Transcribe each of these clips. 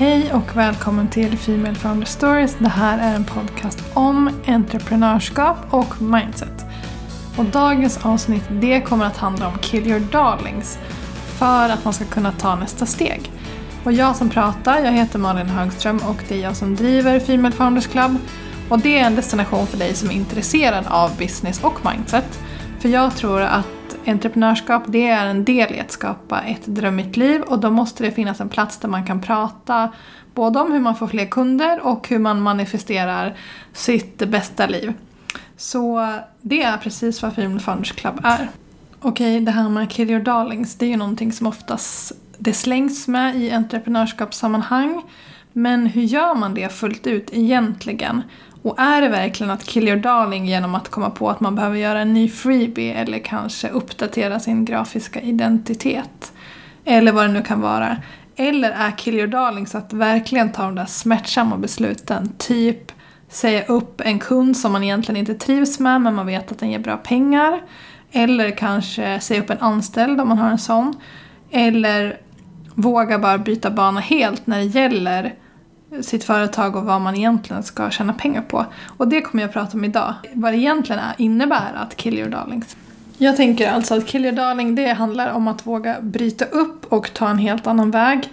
Hej och välkommen till Female Founder Stories. Det här är en podcast om entreprenörskap och mindset. Och dagens avsnitt det kommer att handla om Kill Your Darlings för att man ska kunna ta nästa steg. Och jag som pratar, jag heter Malin Högström och det är jag som driver Female Founders Club. Och det är en destination för dig som är intresserad av business och mindset. För jag tror att entreprenörskap det är en del i att skapa ett drömmigt liv och då måste det finnas en plats där man kan prata både om hur man får fler kunder och hur man manifesterar sitt bästa liv. Så det är precis vad Female Founders Club är. Okej, det här med kill your darlings, det är ju någonting som oftast det slängs med i entreprenörskapssammanhang. Men hur gör man det fullt ut egentligen? Och är det verkligen att kill your darling genom att komma på att man behöver göra en ny freebie eller kanske uppdatera sin grafiska identitet? Eller vad det nu kan vara. Eller är kill your darling så att verkligen ta de där smärtsamma besluten, typ säga upp en kund som man egentligen inte trivs med men man vet att den ger bra pengar. Eller kanske säga upp en anställd om man har en sån. Eller våga bara byta bana helt när det gäller sitt företag och vad man egentligen ska tjäna pengar på. Och det kommer jag att prata om idag. Vad det egentligen innebär att kill your darlings. Jag tänker alltså att kill your darling det handlar om att våga bryta upp och ta en helt annan väg.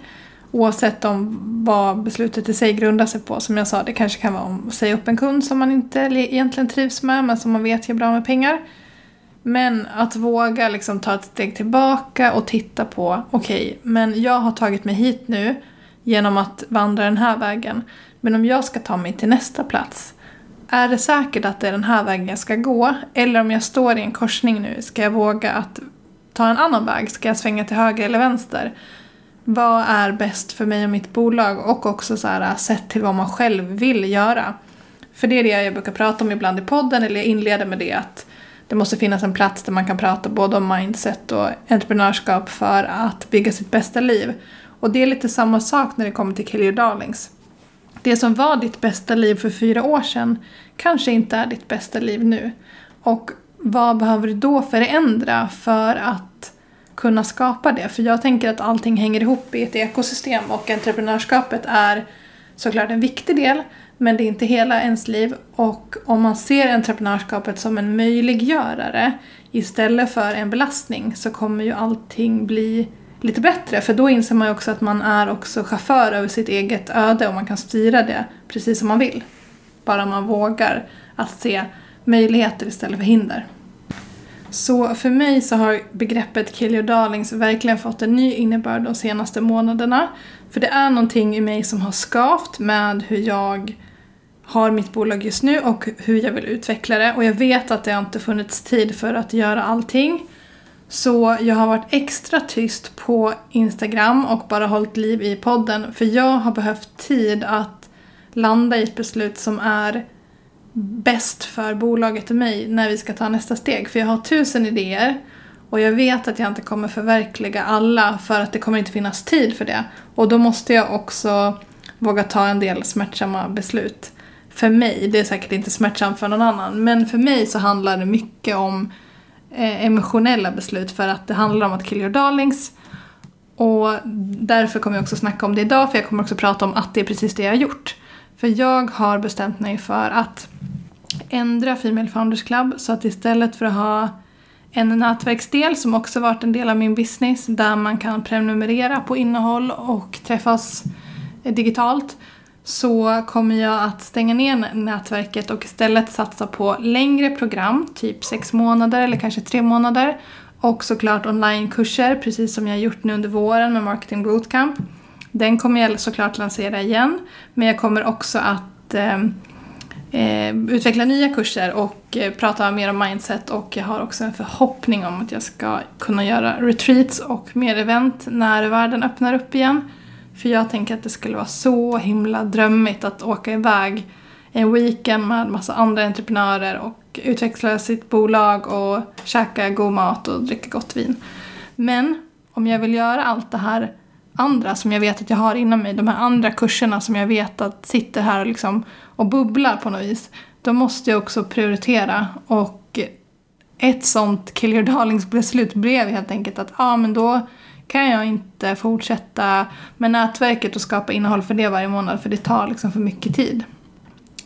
Oavsett om vad beslutet i sig grundar sig på. Som jag sa, det kanske kan vara att säga upp en kund som man inte egentligen trivs med men som man vet ger bra med pengar. Men att våga liksom ta ett steg tillbaka och titta på, okej, okay, men jag har tagit mig hit nu genom att vandra den här vägen. Men om jag ska ta mig till nästa plats, är det säkert att det är den här vägen jag ska gå? Eller om jag står i en korsning nu, ska jag våga att ta en annan väg? Ska jag svänga till höger eller vänster? Vad är bäst för mig och mitt bolag? Och också så här, sett till vad man själv vill göra. För det är det jag brukar prata om ibland i podden, eller jag inleder med det att det måste finnas en plats där man kan prata både om mindset och entreprenörskap för att bygga sitt bästa liv. Och det är lite samma sak när det kommer till Kill Your Darlings. Det som var ditt bästa liv för fyra år sedan kanske inte är ditt bästa liv nu. Och vad behöver du då förändra för att kunna skapa det? För jag tänker att allting hänger ihop i ett ekosystem och entreprenörskapet är såklart en viktig del men det är inte hela ens liv. Och om man ser entreprenörskapet som en möjliggörare istället för en belastning så kommer ju allting bli lite bättre. För då inser man ju också att man är också chaufför över sitt eget öde och man kan styra det precis som man vill. Bara man vågar att se möjligheter istället för hinder. Så för mig så har begreppet Kill Your Darlings verkligen fått en ny innebörd de senaste månaderna. För det är någonting i mig som har skavt med hur jag har mitt bolag just nu och hur jag vill utveckla det. Och jag vet att det har inte funnits tid för att göra allting. Så jag har varit extra tyst på Instagram och bara hållit liv i podden för jag har behövt tid att landa i ett beslut som är bäst för bolaget och mig när vi ska ta nästa steg. För jag har tusen idéer och jag vet att jag inte kommer förverkliga alla för att det kommer inte finnas tid för det. Och då måste jag också våga ta en del smärtsamma beslut. För mig, det är säkert inte smärtsamt för någon annan, men för mig så handlar det mycket om Eh, emotionella beslut för att det handlar om att kill your darlings. Och därför kommer jag också snacka om det idag för jag kommer också prata om att det är precis det jag har gjort. För jag har bestämt mig för att ändra Female Founders Club så att istället för att ha en nätverksdel som också varit en del av min business där man kan prenumerera på innehåll och träffas digitalt så kommer jag att stänga ner nätverket och istället satsa på längre program, typ sex månader eller kanske tre månader. Och såklart onlinekurser, precis som jag gjort nu under våren med Marketing Bootcamp. Den kommer jag såklart lansera igen, men jag kommer också att eh, eh utveckla nya kurser och eh, prata mer om mindset och jag har också en förhoppning om att jag ska kunna göra retreats och mer event när världen öppnar upp igen. För jag tänker att det skulle vara så himla drömmigt att åka iväg en weekend med massa andra entreprenörer och utveckla sitt bolag och käka god mat och dricka gott vin. Men om jag vill göra allt det här andra som jag vet att jag har inom mig, de här andra kurserna som jag vet att sitter här och, liksom, och bubblar på något vis, då måste jag också prioritera. Och ett sånt kill your darlings beslut blev helt enkelt att ja, ah, men då kan jag inte fortsätta med nätverket och skapa innehåll för det varje månad för det tar liksom för mycket tid.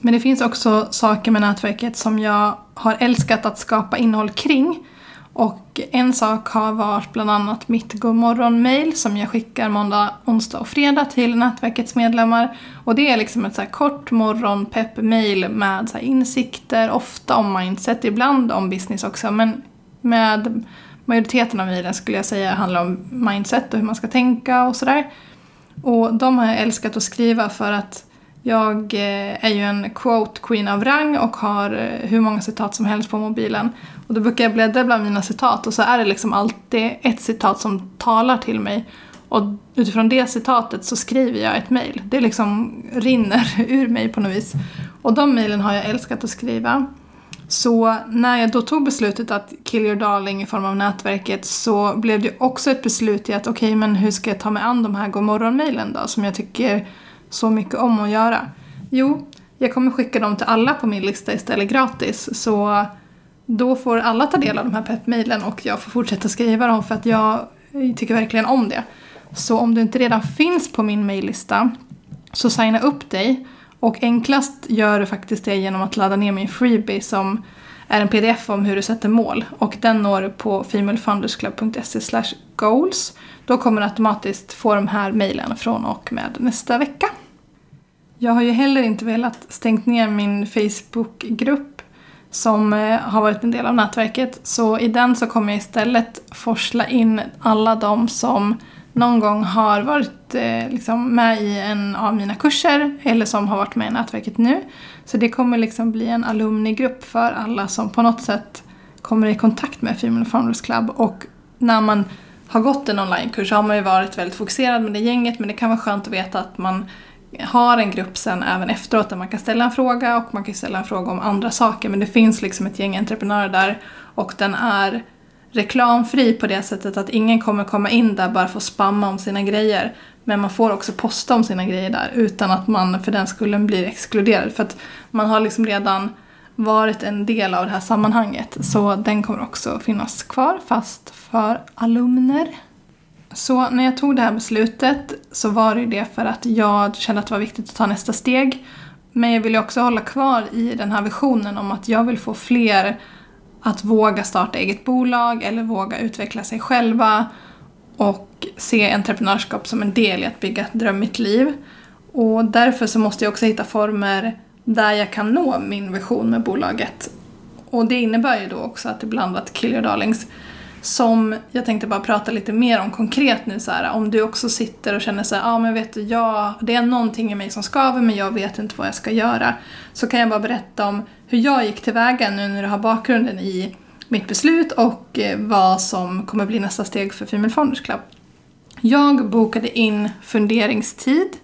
Men det finns också saker med nätverket som jag har älskat att skapa innehåll kring. Och en sak har varit bland annat mitt godmorgon-mail som jag skickar måndag, onsdag och fredag till nätverkets medlemmar. Och det är liksom ett så kort morgonpepp-mail med så insikter, ofta om mindset, ibland om business också. Men med majoriteten av mejlen skulle jag säga handlar om mindset och hur man ska tänka och sådär. Och de har jag älskat att skriva för att jag eh, är ju en quote queen av rang och har eh, hur många citat som helst på mobilen. Och då brukar jag bläddra bland mina citat och så är det liksom alltid ett citat som talar till mig. Och utifrån det citatet så skriver jag ett mejl. Det liksom rinner ur mig på något vis. Och de mejlen har jag älskat att skriva. Så när jag då tog beslutet att kill your darling i form av nätverket så blev det också ett beslut i att okej, okay, men hur ska jag ta mig an de här godmorgon-mailen då som jag tycker så mycket om att göra? Jo, jag kommer skicka dem till alla på min lista istället gratis. Så då får alla ta del av de här peppmailen och jag får fortsätta skriva dem för att jag tycker verkligen om det. Så om du inte redan finns på min maillista så signa upp dig och enklast gör du faktiskt det genom att ladda ner min freebie som är en pdf om hur du sätter mål och den når du på femalefoundersclub.se goals. Då kommer du automatiskt få de här mejlen från och med nästa vecka. Jag har ju heller inte velat stängt ner min Facebookgrupp som eh, har varit en del av nätverket. Så i den så kommer jag istället forsla in alla de som någon gång har varit eh, liksom med i en av mina kurser eller som har varit med i nätverket nu. Så det kommer liksom bli en alumnigrupp för alla som på något sätt kommer i kontakt med Female Founders Club och när man har gått en onlinekurs så har man ju varit väldigt fokuserad med det gänget men det kan vara skönt att veta att man har en grupp sen även efteråt där man kan ställa en fråga och man kan ställa en fråga om andra saker men det finns liksom ett gäng entreprenörer där och den är reklamfri på det sättet att ingen kommer komma in där bara för att spamma om sina grejer. Men man får också posta om sina grejer där utan att man för den skullen blir exkluderad. För att man har liksom redan varit en del av det här sammanhanget. Så den kommer också finnas kvar fast för alumner. Så när jag tog det här beslutet så var det det för att jag kände att det var viktigt att ta nästa steg. Men jag vill också hålla kvar i den här visionen om att jag vill få fler att våga starta eget bolag eller våga utveckla sig själva och se entreprenörskap som en del i att bygga ett drömmigt liv. Och därför så måste jag också hitta former där jag kan nå min vision med bolaget. Och det innebär ju då också att ibland att Kill Your Darlings som jag tänkte bara prata lite mer om konkret nu så här, om du också sitter och känner så ja ah, men vet du, jag, det är någonting i mig som skaver men jag vet inte vad jag ska göra. Så kan jag bara berätta om hur jag gick tillväga nu när du har bakgrunden i mitt beslut och eh, vad som kommer bli nästa steg för Female Founders Club. Jag bokade in funderingstid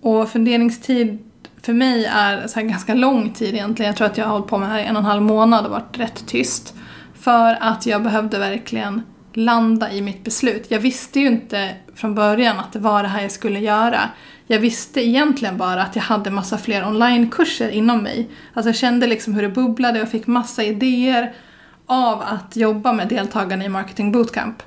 och funderingstid för mig är så ganska lång tid egentligen. Jag tror att jag har hållit på med det här i en och en halv månad och varit rätt tyst. För att jag behövde verkligen landa i mitt beslut. Jag visste ju inte från början att det var det här jag skulle göra. Jag visste egentligen bara att jag hade massa fler onlinekurser inom mig. Alltså jag kände liksom hur det bubblade och fick massa idéer av att jobba med deltagarna i Marketing Bootcamp.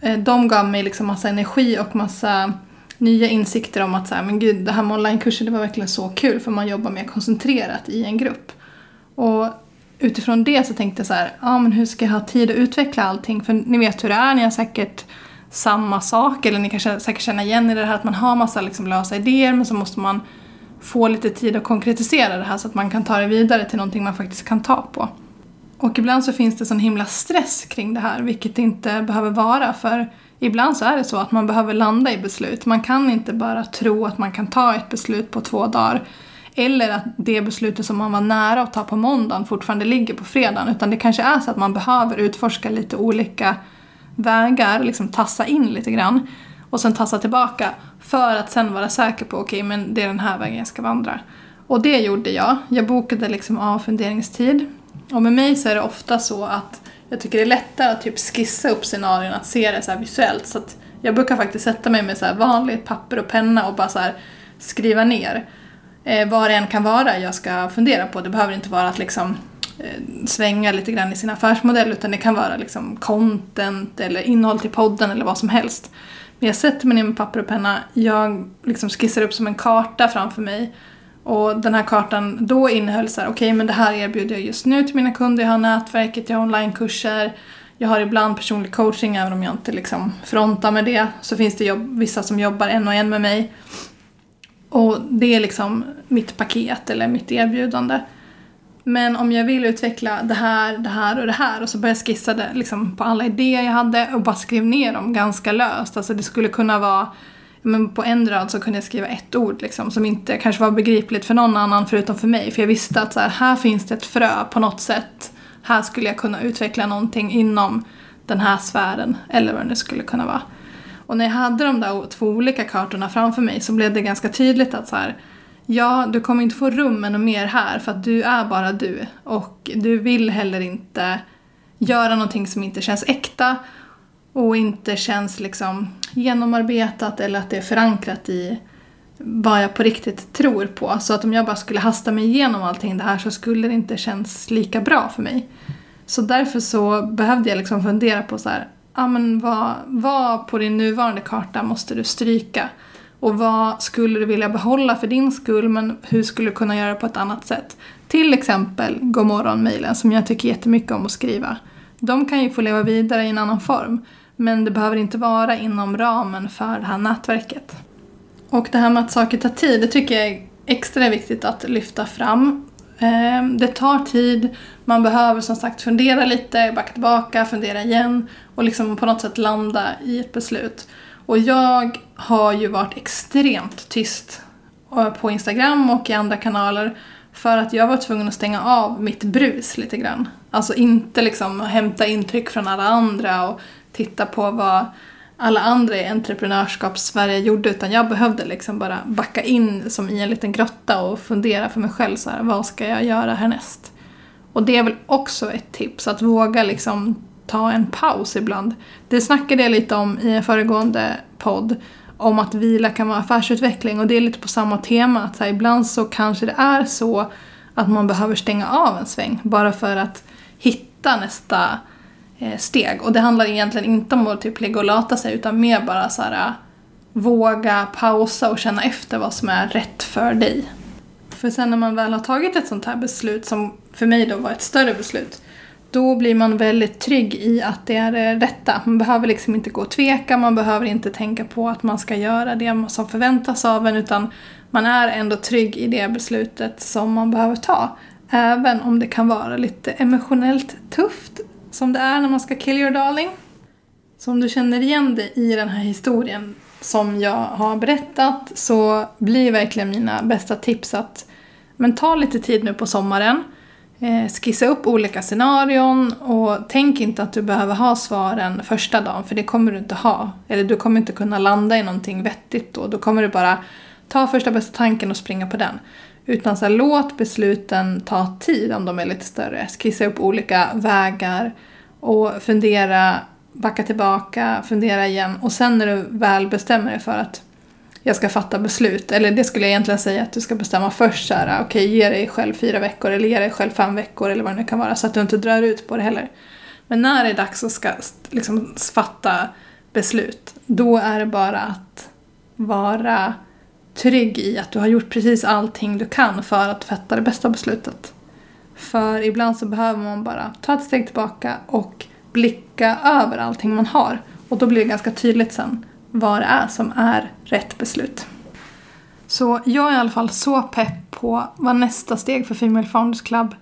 Eh, de gav mig liksom massa energi och massa nya insikter om att så här, men gud, det här med onlinekurser det var verkligen så kul för man jobbar mer koncentrerat i en grupp. Och utifrån det så tänkte jag så här, ja men hur ska jag ha tid att utveckla allting? För ni vet hur det är, ni har säkert samma sak eller ni kan säkert känna igen i det här att man har massa liksom lösa idéer men så måste man få lite tid att konkretisera det här så att man kan ta det vidare till någonting man faktiskt kan ta på. Och ibland så finns det sån himla stress kring det här, vilket det inte behöver vara för ibland så är det så att man behöver landa i beslut. Man kan inte bara tro att man kan ta ett beslut på två dagar eller att det beslutet som man var nära att ta på måndagen fortfarande ligger på fredagen. Utan det kanske är så att man behöver utforska lite olika vägar, liksom tassa in lite grann. Och sen tassa tillbaka för att sen vara säker på, okej okay, men det är den här vägen jag ska vandra. Och det gjorde jag. Jag bokade liksom av funderingstid. Och med mig så är det ofta så att jag tycker det är lättare att typ skissa upp scenarion, att se det så visuellt. Så att jag brukar faktiskt sätta mig med så vanligt papper och penna och bara så skriva ner eh, vad det än kan vara jag ska fundera på. Det behöver inte vara att liksom eh, svänga lite grann i sin affärsmodell utan det kan vara liksom content eller innehåll till podden eller vad som helst. Men jag sätter mig ner med papper och penna, jag liksom skissar upp som en karta framför mig och den här kartan då innehöll så här, okej okay, men det här erbjuder jag just nu till mina kunder, jag har nätverket, jag har onlinekurser, jag har ibland personlig coaching även om jag inte liksom frontar med det. Så finns det jobb, vissa som jobbar en och en med mig. Och det är liksom mitt paket eller mitt erbjudande. Men om jag vill utveckla det här, det här och det här och så började jag skissa det liksom på alla idéer jag hade och bara skrev ner dem ganska löst. Alltså det skulle kunna vara men på en rad så kunde jag skriva ett ord liksom, som inte kanske var begripligt för någon annan förutom för mig. För jag visste att så här, här finns det ett frö på något sätt. Här skulle jag kunna utveckla någonting inom den här sfären. Eller vad det nu skulle kunna vara. Och när jag hade de där två olika kartorna framför mig så blev det ganska tydligt att så här, ja, du kommer inte få rum med något mer här för att du är bara du. Och du vill heller inte göra någonting som inte känns äkta och inte känns liksom genomarbetat eller att det är förankrat i vad jag på riktigt tror på. Så att om jag bara skulle hasta mig igenom allting det här så skulle det inte känns lika bra för mig. Så därför så behövde jag liksom fundera på så här, ja men vad, vad på din nuvarande karta måste du stryka? Och vad skulle du vilja behålla för din skull men hur skulle du kunna göra på ett annat sätt? Till exempel Godmorgon-mejlen som jag tycker jättemycket om att skriva. De kan ju få leva vidare i en annan form. Men det behöver inte vara inom ramen för det här nätverket. Och det här med att saker tar tid, det tycker jag är extra viktigt att lyfta fram. Ehm, det tar tid, man behöver som sagt fundera lite, backa tillbaka, fundera igen och liksom på något sätt landa i ett beslut. Och jag har ju varit extremt tyst eh, på Instagram och i andra kanaler för att jag var tvungen att stänga av mitt brus lite grann. Alltså inte liksom hämta intryck från alla andra och titta på vad alla andra i entreprenörskaps-Sverige gjorde utan jag behövde liksom bara backa in som i en liten grotta och fundera för mig själv så här, vad ska jag göra härnäst? Och det är väl också ett tips, att våga liksom ta en paus ibland. Det snackade jag lite om i en föregående podd, om att vila kan vara affärsutveckling och det är lite på samma tema, att så här, ibland så kanske det är så att man behöver stänga av en sväng bara för att hitta nästa Eh, steg. Och det handlar egentligen inte om att typ ligga och lata sig utan mer bara så här, eh, våga pausa och känna efter vad som är rätt för dig. För sen när man väl har tagit ett sånt här beslut, som för mig då var ett större beslut, då blir man väldigt trygg i att det är det rätta. Man behöver liksom inte gå och tveka, man behöver inte tänka på att man ska göra det som förväntas av en, utan man är ändå trygg i det beslutet som man behöver ta. Även om det kan vara lite emotionellt tufft som det är när man ska kill your darling. Så om du känner igen dig i den här historien som jag har berättat så blir verkligen mina bästa tips att men ta lite tid nu på sommaren. Eh, skissa upp olika scenarion och tänk inte att du behöver ha svaren första dagen för det kommer du inte ha. Eller du kommer inte kunna landa i någonting vettigt då. Då kommer du bara ta första bästa tanken och springa på den. Utan så här, låt besluten ta tid om de är lite större. Skissa upp olika vägar och fundera, backa tillbaka, fundera igen. Och sen när du väl bestämmer dig för att jag ska fatta beslut, eller det skulle jag egentligen säga att du ska bestämma först så här, okej okay, ge dig själv fyra veckor eller ge dig själv fem veckor eller vad det nu kan vara så att du inte drar ut på det heller. Men när det är dags att ska, liksom, fatta beslut, då är det bara att vara trygg i att du har gjort precis allting du kan för att fatta det bästa beslutet. För ibland så behöver man bara ta ett steg tillbaka och blicka över allting man har. Och då blir det ganska tydligt sen vad det är som är rätt beslut. Så jag är i alla fall så pepp på vad nästa steg för Female Founders Club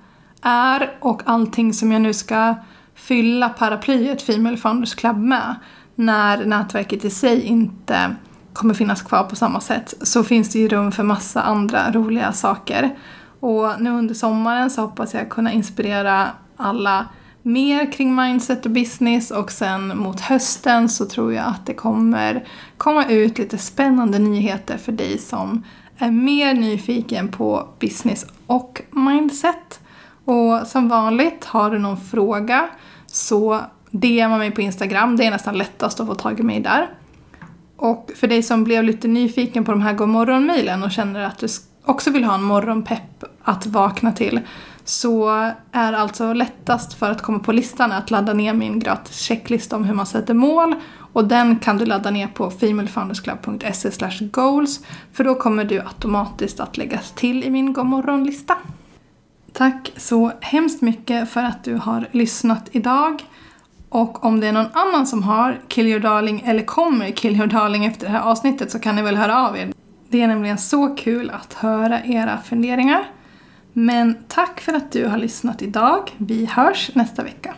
är och allting som jag nu ska fylla paraplyet Female Founders Club med när nätverket i sig inte kommer finnas kvar på samma sätt så finns det ju rum för massa andra roliga saker. Och nu under sommaren så hoppas jag kunna inspirera alla mer kring mindset och business och sen mot hösten så tror jag att det kommer komma ut lite spännande nyheter för dig som är mer nyfiken på business och mindset. Och som vanligt, har du någon fråga så DMa mig på Instagram, det är nästan lättast att få tag i mig där. Och för dig som blev lite nyfiken på de här godmorgon-mejlen och känner att du också vill ha en morgonpepp att vakna till så är alltså lättast för att komma på listan att ladda ner min gratis checklista om hur man sätter mål och den kan du ladda ner på femalefoundersclub.se goals för då kommer du automatiskt att läggas till i min godmorgonlista. Tack så hemskt mycket för att du har lyssnat idag. Och om det är någon annan som har Kill Your Darling eller kommer Kill Your Darling efter det här avsnittet så kan ni väl höra av er. Det är nämligen så kul att höra era funderingar. Men tack för att du har lyssnat idag. Vi hörs nästa vecka.